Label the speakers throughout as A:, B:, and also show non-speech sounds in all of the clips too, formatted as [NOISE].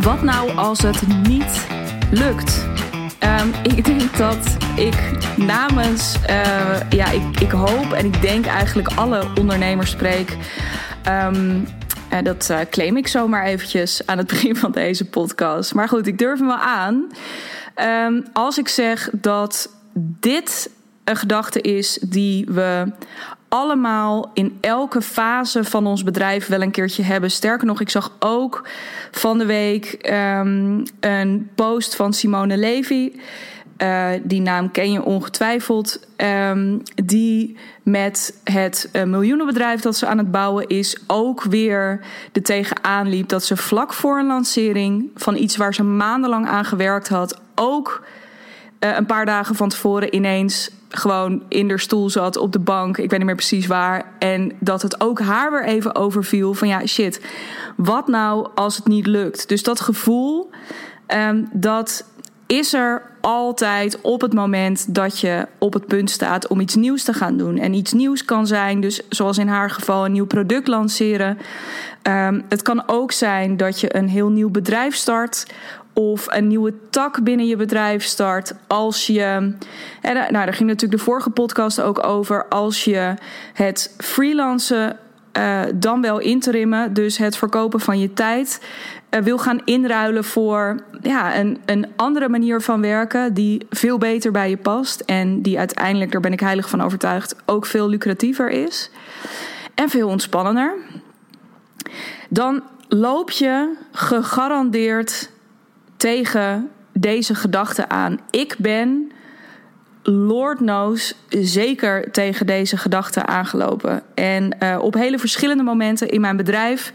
A: Wat nou als het niet lukt? Um, [LAUGHS] ik denk dat ik namens, uh, ja, ik, ik hoop en ik denk eigenlijk alle ondernemers spreek. Um, en dat uh, claim ik zomaar eventjes aan het [LAUGHS] begin van deze podcast. Maar goed, ik durf hem wel aan. Um, als ik zeg dat dit een gedachte is die we allemaal in elke fase van ons bedrijf wel een keertje hebben. Sterker nog, ik zag ook van de week um, een post van Simone Levy. Uh, die naam ken je ongetwijfeld. Um, die met het uh, miljoenenbedrijf dat ze aan het bouwen is, ook weer er tegenaan liep dat ze vlak voor een lancering van iets waar ze maandenlang aan gewerkt had, ook uh, een paar dagen van tevoren ineens gewoon in de stoel zat op de bank. Ik weet niet meer precies waar. En dat het ook haar weer even overviel van ja, shit. Wat nou als het niet lukt? Dus dat gevoel, um, dat is er altijd op het moment dat je op het punt staat om iets nieuws te gaan doen. En iets nieuws kan zijn, dus zoals in haar geval, een nieuw product lanceren. Um, het kan ook zijn dat je een heel nieuw bedrijf start of een nieuwe tak binnen je bedrijf start. Als je, en nou, daar ging natuurlijk de vorige podcast ook over. Als je het freelancen, uh, dan wel interimmen, dus het verkopen van je tijd, uh, wil gaan inruilen voor ja, een, een andere manier van werken die veel beter bij je past en die uiteindelijk, daar ben ik heilig van overtuigd, ook veel lucratiever is en veel ontspannender. Dan loop je gegarandeerd tegen deze gedachte aan. Ik ben, Lord knows, zeker tegen deze gedachte aangelopen. En uh, op hele verschillende momenten in mijn bedrijf.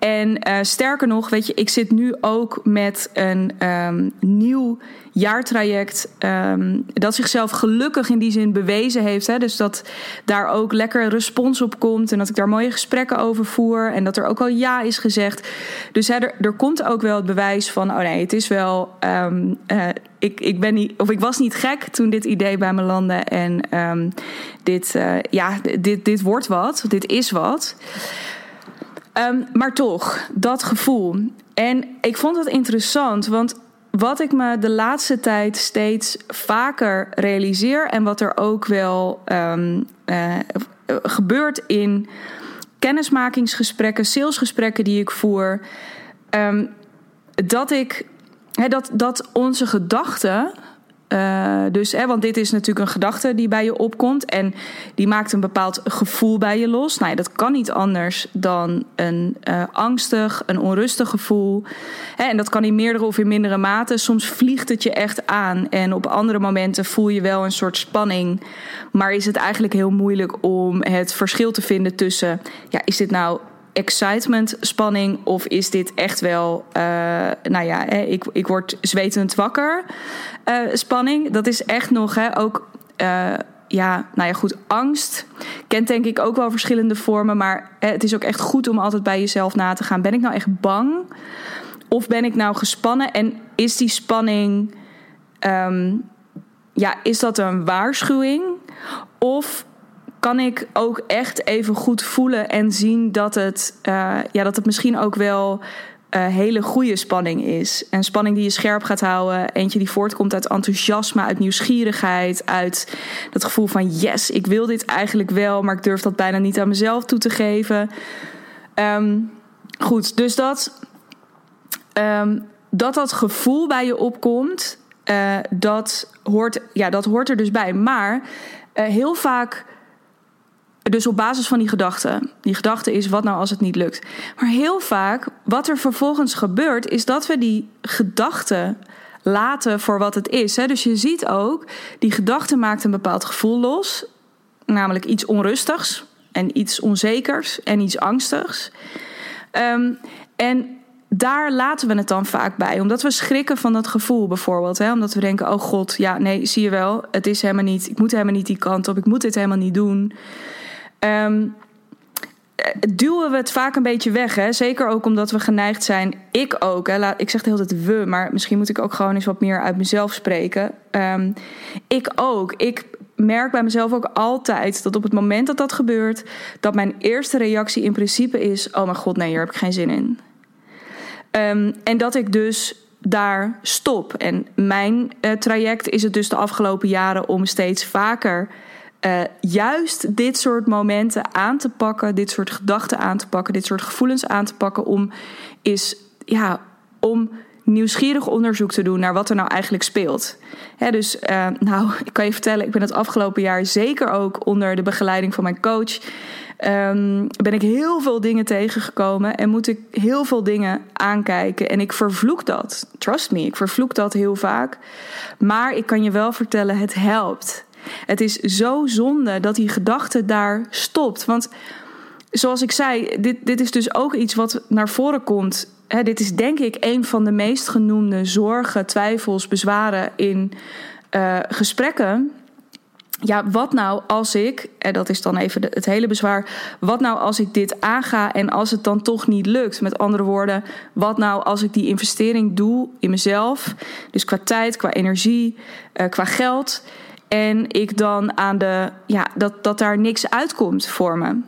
A: En uh, sterker nog, weet je, ik zit nu ook met een um, nieuw jaartraject um, dat zichzelf gelukkig in die zin bewezen heeft. Hè? Dus dat daar ook lekker respons op komt en dat ik daar mooie gesprekken over voer en dat er ook al ja is gezegd. Dus er, er komt ook wel het bewijs van, oh nee, het is wel. Um, uh, ik, ik ben niet, of ik was niet gek toen dit idee bij me landde. En dit, uh, ja, dit, dit wordt wat, dit is wat. Um, maar toch, dat gevoel. En ik vond het interessant, want wat ik me de laatste tijd steeds vaker realiseer en wat er ook wel um, uh, gebeurt in kennismakingsgesprekken, salesgesprekken die ik voer, um, dat ik dat, dat onze gedachten uh, dus, hè, want dit is natuurlijk een gedachte die bij je opkomt en die maakt een bepaald gevoel bij je los. Nou, dat kan niet anders dan een uh, angstig, een onrustig gevoel. Hè, en dat kan in meerdere of in mindere mate. Soms vliegt het je echt aan en op andere momenten voel je wel een soort spanning. Maar is het eigenlijk heel moeilijk om het verschil te vinden tussen, ja, is dit nou excitement, spanning? Of is dit echt wel, uh, nou ja, ik, ik word zwetend wakker uh, spanning? Dat is echt nog hè, ook. Uh, ja, nou ja, goed, angst kent denk ik ook wel verschillende vormen. Maar het is ook echt goed om altijd bij jezelf na te gaan. Ben ik nou echt bang? Of ben ik nou gespannen? En is die spanning, um, ja, is dat een waarschuwing? Of kan ik ook echt even goed voelen en zien dat het, uh, ja, dat het misschien ook wel uh, hele goede spanning is. En spanning die je scherp gaat houden. Eentje die voortkomt uit enthousiasme, uit nieuwsgierigheid, uit dat gevoel van yes, ik wil dit eigenlijk wel, maar ik durf dat bijna niet aan mezelf toe te geven. Um, goed, dus dat, um, dat dat gevoel bij je opkomt, uh, dat, hoort, ja, dat hoort er dus bij. Maar heel vaak dus op basis van die gedachte. Die gedachte is wat nou als het niet lukt. Maar heel vaak, wat er vervolgens gebeurt, is dat we die gedachte laten voor wat het is. Dus je ziet ook, die gedachte maakt een bepaald gevoel los. Namelijk iets onrustigs en iets onzekers en iets angstigs. Um, en daar laten we het dan vaak bij. Omdat we schrikken van dat gevoel bijvoorbeeld. Hè? Omdat we denken, oh god, ja, nee, zie je wel. Het is helemaal niet, ik moet helemaal niet die kant op. Ik moet dit helemaal niet doen. Um, duwen we het vaak een beetje weg. Hè? Zeker ook omdat we geneigd zijn. Ik ook. Hè? Ik zeg de hele tijd we, maar misschien moet ik ook gewoon eens wat meer uit mezelf spreken. Um, ik ook. Ik merk bij mezelf ook altijd dat op het moment dat dat gebeurt, dat mijn eerste reactie in principe is: Oh mijn god, nee, hier heb ik geen zin in. Ehm, en dat ik dus daar stop. En mijn uh, traject is het dus de afgelopen jaren om steeds vaker uh, juist dit soort momenten aan te pakken, dit soort gedachten aan te pakken, dit soort gevoelens aan te pakken, om is ja, om nieuwsgierig onderzoek te doen naar wat er nou eigenlijk speelt. dus uh, nou, [LAUGHS] ik kan je vertellen, ik ben het afgelopen jaar zeker ook onder de begeleiding van mijn coach. Um, ben ik heel veel dingen tegengekomen en moet ik heel veel dingen aankijken. En ik vervloek dat. Trust me, ik vervloek dat heel vaak. Maar ik kan je wel vertellen, het helpt. Het is zo zonde dat die gedachte daar stopt. Want zoals ik zei, dit, dit is dus ook iets wat naar voren komt. dit is denk ik een van de meest genoemde zorgen, twijfels, bezwaren in uh, gesprekken. Ja, wat nou als ik, en dat is dan even het hele bezwaar, wat nou als ik dit aanga en als het dan toch niet lukt? Met andere woorden, wat nou als ik die investering doe in mezelf, dus qua tijd, qua energie, uh, qua geld, en ik dan aan de, ja, dat, dat daar niks uitkomt voor me. Nou,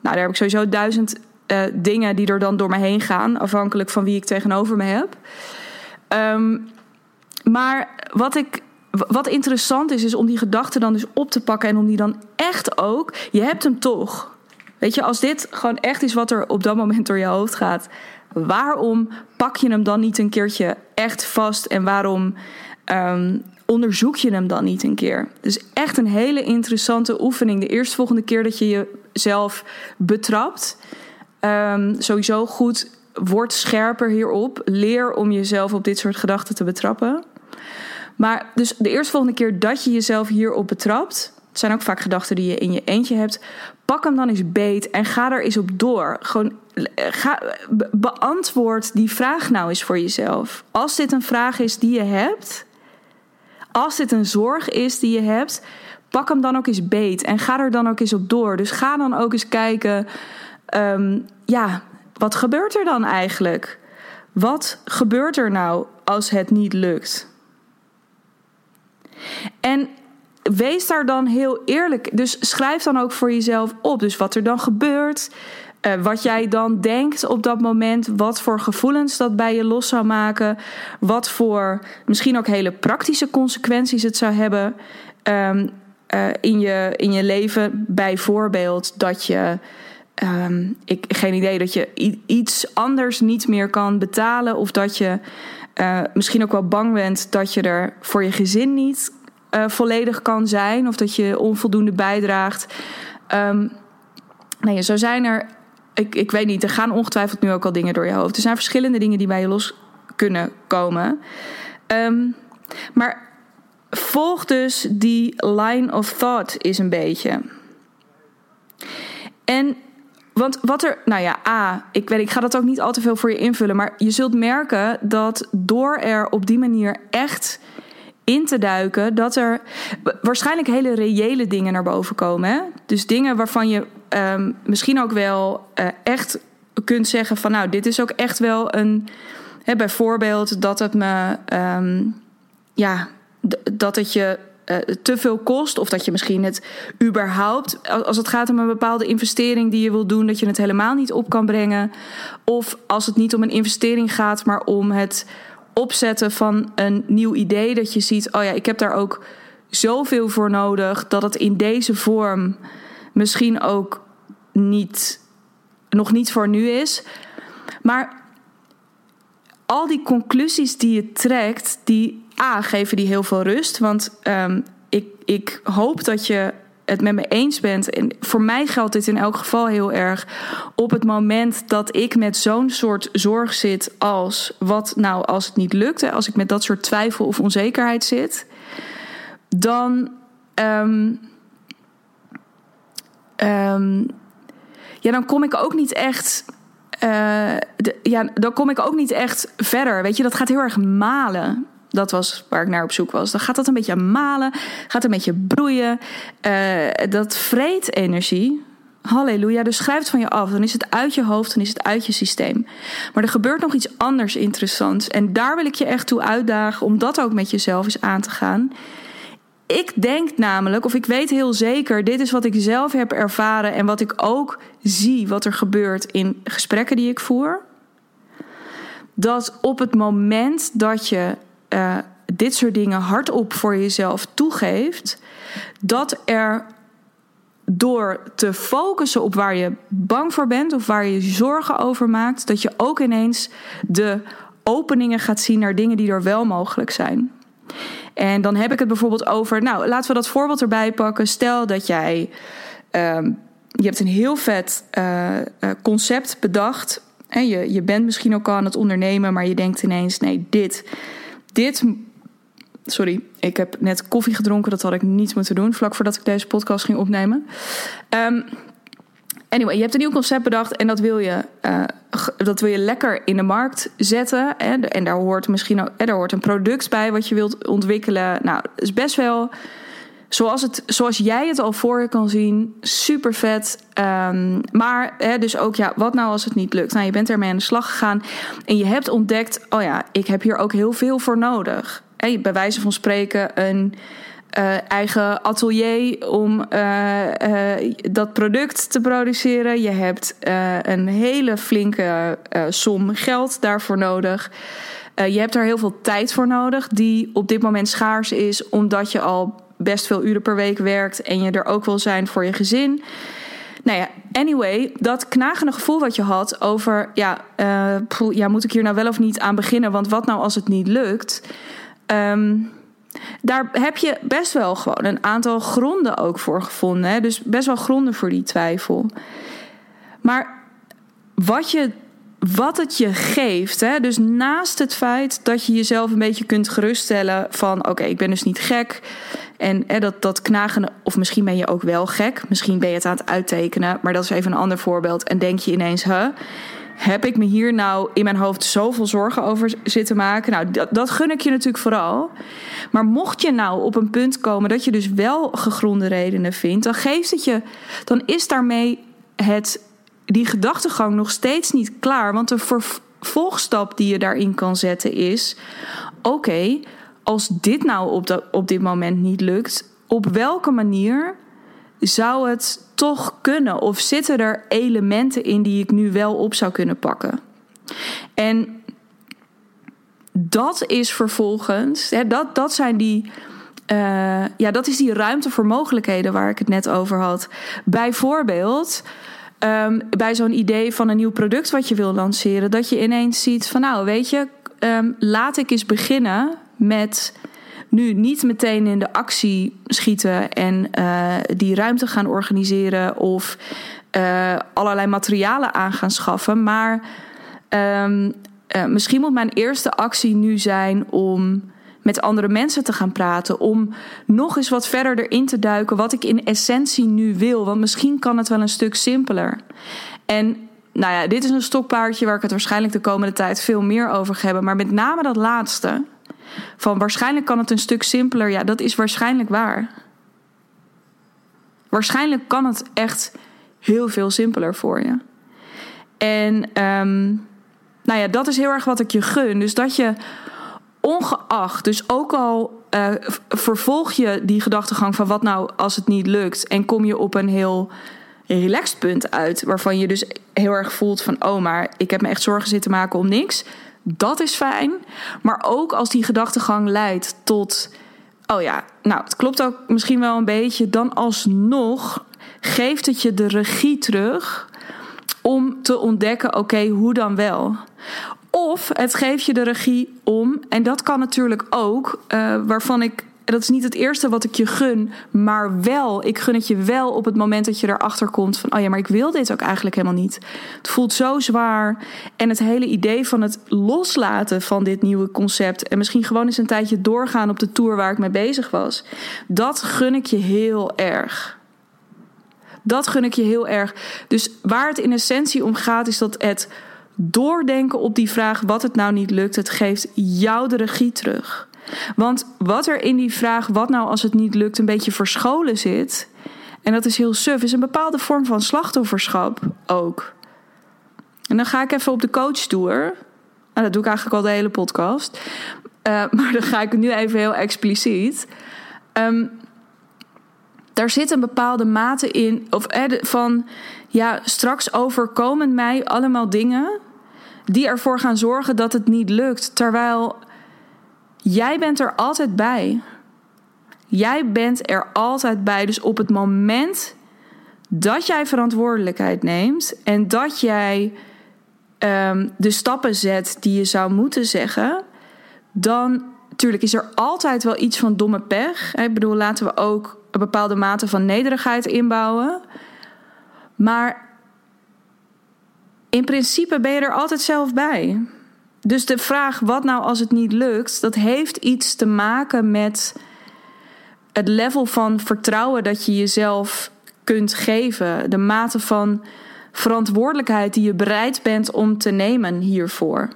A: daar heb ik sowieso duizend uh, dingen die er dan door me heen gaan, afhankelijk van wie ik tegenover me heb. Um, maar wat ik wat interessant is, is om die gedachte dan dus op te pakken en om die dan echt ook. Je hebt hem toch. Weet je, als dit gewoon echt is wat er op dat moment door je hoofd gaat, waarom pak je hem dan niet een keertje echt vast en waarom um, onderzoek je hem dan niet een keer? Dus echt een hele interessante oefening. De eerstvolgende keer dat je jezelf betrapt, um, sowieso goed, word scherper hierop. Leer om jezelf op dit soort gedachten te betrappen. Maar dus de eerstvolgende keer dat je jezelf hierop betrapt, het zijn ook vaak gedachten die je in je eentje hebt, pak hem dan eens beet en ga er eens op door. Gewoon eh, ga, beantwoord die vraag nou eens voor jezelf. Als dit een vraag is die je hebt, als dit een zorg is die je hebt, pak hem dan ook eens beet en ga er dan ook eens op door. Dus ga dan ook eens kijken, um, ja, wat gebeurt er dan eigenlijk? Wat gebeurt er nou als het niet lukt? En wees daar dan heel eerlijk. Dus schrijf dan ook voor jezelf op. Dus wat er dan gebeurt. Uh, wat jij dan denkt op dat moment. Wat voor gevoelens dat bij je los zou maken. Wat voor misschien ook hele praktische consequenties het zou hebben. Um, uh, in, je, in je leven. Bijvoorbeeld dat je. Um, ik geen idee dat je iets anders niet meer kan betalen. Of dat je uh, misschien ook wel bang bent dat je er voor je gezin niet volledig kan zijn. Of dat je onvoldoende bijdraagt. Um, nee, zo zijn er. Ik, ik weet niet, er gaan ongetwijfeld nu ook al dingen door je hoofd. Er zijn verschillende dingen die bij je los kunnen komen. Um, maar volg dus die line of thought is een beetje. En want wat er, nou ja, A, ik weet, ik ga dat ook niet al te veel voor je invullen, maar je zult merken dat door er op die manier echt in te duiken, dat er waarschijnlijk hele reële dingen naar boven komen. Hè? Dus dingen waarvan je um, misschien ook wel uh, echt kunt zeggen van, nou, dit is ook echt wel een, hè, bijvoorbeeld dat het me, um, ja, dat het je uh, te veel kost. Of dat je misschien het überhaupt, als het gaat om een bepaalde investering die je wil doen, dat je het helemaal niet op kan brengen. Of als het niet om een investering gaat, maar om het opzetten van een nieuw idee. Dat je ziet, oh ja, ik heb daar ook zoveel voor nodig dat het in deze vorm misschien ook niet, nog niet voor nu is. Maar al die conclusies die je trekt, die A, geven die heel veel rust. Want um, ik, ik hoop dat je het met me eens bent. En voor mij geldt dit in elk geval heel erg. Op het moment dat ik met zo'n soort zorg zit als wat nou als het niet lukt, als ik met dat soort twijfel of onzekerheid zit, dan. Um, um, ja, dan kom ik ook niet echt. De, ja, dan kom ik ook niet echt verder. Weet je, dat gaat heel erg malen. Dat was waar ik naar op zoek was. Dan gaat dat een beetje malen, gaat een beetje broeien. Uh, dat vreet energie. Halleluja, dus schrijf het van je af. Dan is het uit je hoofd, dan is het uit je systeem. Maar er gebeurt nog iets anders interessants. En daar wil ik je echt toe uitdagen om dat ook met jezelf eens aan te gaan. Ik denk namelijk, of ik weet heel zeker, dit is wat ik zelf heb ervaren en wat ik ook zie wat er gebeurt in gesprekken die ik voer dat op het moment dat je uh, dit soort dingen hardop voor jezelf toegeeft, dat er door te focussen op waar je bang voor bent of waar je zorgen over maakt, dat je ook ineens de openingen gaat zien naar dingen die er wel mogelijk zijn. En dan heb ik het bijvoorbeeld over, nou laten we dat voorbeeld erbij pakken. Stel dat jij, um, je hebt een heel vet uh, concept bedacht. En je, je bent misschien ook al aan het ondernemen, maar je denkt ineens, nee, dit, dit Sorry, ik heb net koffie gedronken. Dat had ik niet moeten doen vlak voordat ik deze podcast ging opnemen. Um, anyway, je hebt een nieuw concept bedacht en dat wil je, uh, dat wil je lekker in de markt zetten. Hè? En daar hoort misschien ook, daar hoort een product bij wat je wilt ontwikkelen. Nou, is best wel zoals, het, zoals jij het al voor je kan zien, super vet. Um, maar hè, dus ook, ja, wat nou als het niet lukt? Nou, je bent ermee aan de slag gegaan en je hebt ontdekt, oh ja, ik heb hier ook heel veel voor nodig bij wijze van spreken een uh, eigen atelier om uh, uh, dat product te produceren. Je hebt een hele flinke som geld daarvoor nodig. je hebt er heel veel tijd voor nodig, die op dit moment schaars is, omdat je al best veel uren per week werkt en je er ook wil zijn voor je gezin. Nou ja, anyway, dat knagende gevoel wat je had over, ja, ja, moet ik hier nou wel of niet aan beginnen? Want wat nou als het niet lukt? Um, daar heb je best wel gewoon een aantal gronden ook voor gevonden. Hè? Dus best wel gronden voor die twijfel. Maar wat, je, wat het je geeft, hè? dus naast het feit dat je jezelf een beetje kunt geruststellen van oké, ik ben dus niet gek. En hè, dat, dat knagen, of misschien ben je ook wel gek. Misschien ben je het aan het uittekenen, maar dat is even een ander voorbeeld. En denk je ineens, huh? Heb ik me hier nou in mijn hoofd zoveel zorgen over zitten maken? Nou, dat, dat gun ik je natuurlijk vooral. Maar mocht je nou op een punt komen dat je dus wel gegronde redenen vindt, dan geeft het je, dan is daarmee het, die gedachtegang nog steeds niet klaar. Want de vervolgstap die je daarin kan zetten is: oké, als dit nou op, op dit moment niet lukt, op welke manier zou het toch kunnen? Of zitten er elementen in die ik nu wel op zou kunnen pakken? En dat is vervolgens, hè, dat, dat zijn die. Uh, ja, dat is die ruimte voor mogelijkheden waar ik het net over had. Bijvoorbeeld. Um, bij zo'n idee van een nieuw product wat je wil lanceren, dat je ineens ziet van nou, weet je, um, laat ik eens beginnen met nu niet meteen in de actie schieten en uh, die ruimte gaan organiseren of uh, allerlei materialen aan gaan schaffen. Maar um, uh, misschien moet mijn eerste actie nu zijn om met andere mensen te gaan praten. Om nog eens wat verder erin te duiken wat ik in essentie nu wil. Want misschien kan het wel een stuk simpeler. En nou ja, dit is een stokpaardje waar ik het waarschijnlijk de komende tijd veel meer over ga hebben. Maar met name dat laatste. Van waarschijnlijk kan het een stuk simpeler. Ja, dat is waarschijnlijk waar. Waarschijnlijk kan het echt heel veel simpeler voor je. En um, nou ja, dat is heel erg wat ik je gun. Dus dat je ongeacht, dus ook al uh, vervolg je die gedachtegang van wat nou als het niet lukt en kom je op een heel relaxed punt uit, waarvan je dus heel erg voelt van oh, maar ik heb me echt zorgen zitten maken om niks. Dat is fijn. Maar ook als die gedachtegang leidt tot. Oh ja, nou, het klopt ook misschien wel een beetje. Dan alsnog geeft het je de regie terug om te ontdekken: oké, hoe dan wel? Of het geeft je de regie om, en dat kan natuurlijk ook, uh, waarvan ik dat is niet het eerste wat ik je gun, maar wel, ik gun het je wel op het moment dat je erachter komt van, oh ja, maar ik wil dit ook eigenlijk helemaal niet. Het voelt zo zwaar en het hele idee van het loslaten van dit nieuwe concept en misschien gewoon eens een tijdje doorgaan op de tour waar ik mee bezig was, dat gun ik je heel erg. Dat gun ik je heel erg. Dus waar het in essentie om gaat, is dat het doordenken op die vraag wat het nou niet lukt, het geeft jou de regie terug. Want wat er in die vraag, wat nou als het niet lukt, een beetje verscholen zit. En dat is heel suf, is een bepaalde vorm van slachtofferschap ook. En dan ga ik even op de coach tour. Nou, dat doe ik eigenlijk al de hele podcast. Uh, [LAUGHS] maar dan ga ik nu even heel expliciet. Um, daar zit een bepaalde mate in. Of van ja, straks overkomen mij allemaal dingen die ervoor gaan zorgen dat het niet lukt. Terwijl jij bent er altijd bij. Jij bent er altijd bij. Dus op het moment dat jij verantwoordelijkheid neemt en dat jij um, de stappen zet die je zou moeten zeggen, dan natuurlijk is er altijd wel iets van domme pech. Ik bedoel, laten we ook een bepaalde mate van nederigheid inbouwen. Maar in principe ben je er altijd zelf bij. Dus de vraag wat nou als het niet lukt, dat heeft iets te maken met het level van vertrouwen dat je jezelf kunt geven, de mate van verantwoordelijkheid die je bereid bent om te nemen hiervoor.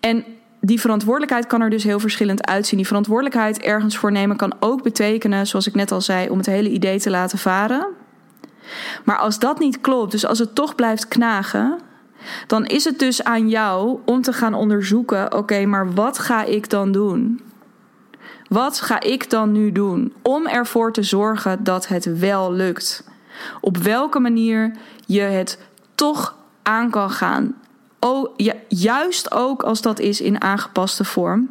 A: En die verantwoordelijkheid kan er dus heel verschillend uitzien. Die verantwoordelijkheid ergens voor nemen kan ook betekenen, zoals ik net al zei, om het hele idee te laten varen. Maar als dat niet klopt, dus als het toch blijft knagen, dan is het dus aan jou om te gaan onderzoeken: oké, maar wat ga ik dan doen? Wat ga ik dan nu doen om ervoor te zorgen dat het wel lukt? Op welke manier je het toch aan kan gaan. Ja, juist ook als dat is in aangepaste vorm.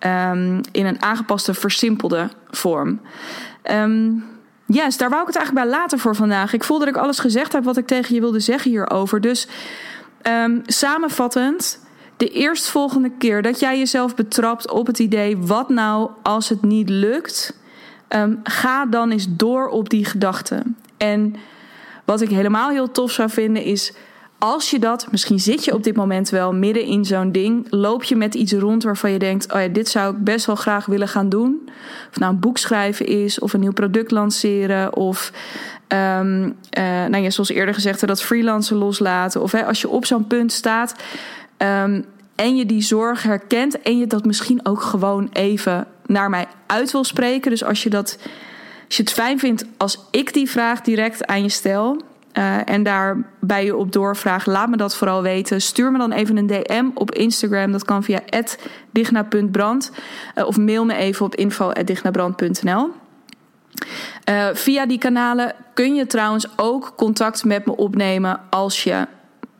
A: Um, in een aangepaste, versimpelde vorm. Um, yes, daar wou ik het eigenlijk bij laten voor vandaag. Ik voel dat ik alles gezegd heb wat ik tegen je wilde zeggen hierover. Dus um, samenvattend, de eerstvolgende keer dat jij jezelf betrapt op het idee: wat nou als het niet lukt? Um, ga dan eens door op die gedachte. En wat ik helemaal heel tof zou vinden is. Als je dat, misschien zit je op dit moment wel midden in zo'n ding, loop je met iets rond waarvan je denkt: Oh ja, dit zou ik best wel graag willen gaan doen. Of nou een boek schrijven is, of een nieuw product lanceren, of um, uh, nou ja, zoals eerder gezegd, dat freelancen loslaten. Of hè, als je op zo'n punt staat um, en je die zorg herkent en je dat misschien ook gewoon even naar mij uit wil spreken. Dus als je dat als je het fijn vindt als ik die vraag direct aan je stel. Uh, en daar bij je op doorvraag, laat me dat vooral weten. Stuur me dan even een DM op Instagram. Dat kan via digna.brand. Uh, of mail me even op info.dignabrand.nl. Via die kanalen kun je trouwens ook contact met me opnemen als je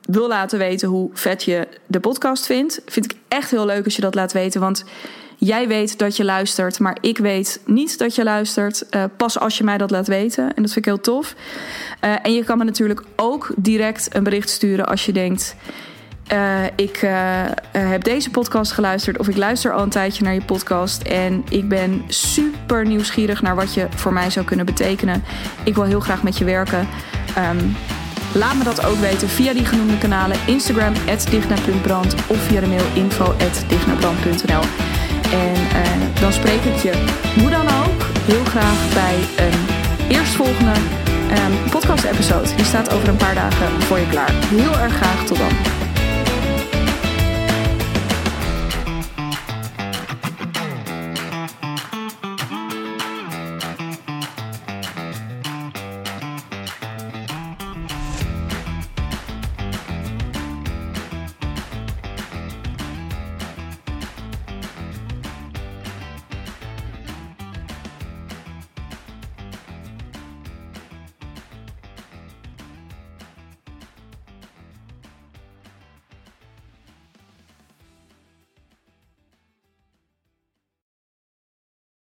A: wil laten weten hoe vet je de podcast vindt. Vind ik echt heel leuk als je dat laat weten. Want Jij weet dat je luistert, maar ik weet niet dat je luistert. Uh, pas als je mij dat laat weten. En dat vind ik heel tof. Uh, en je kan me natuurlijk ook direct een bericht sturen als je denkt. Uh, ik heb deze podcast geluisterd of ik luister al een tijdje naar je podcast en ik ben super nieuwsgierig naar wat je voor mij zou kunnen betekenen. Ik wil heel graag met je werken. Um, laat me dat ook weten via die genoemde kanalen: Instagram @digna.brand of via de mail info@dignabrand.nl. En dan spreek ik je, hoe dan ook, heel graag bij een eerstvolgende um, podcast-episode. Die staat over een paar dagen voor je klaar. Heel erg graag tot dan.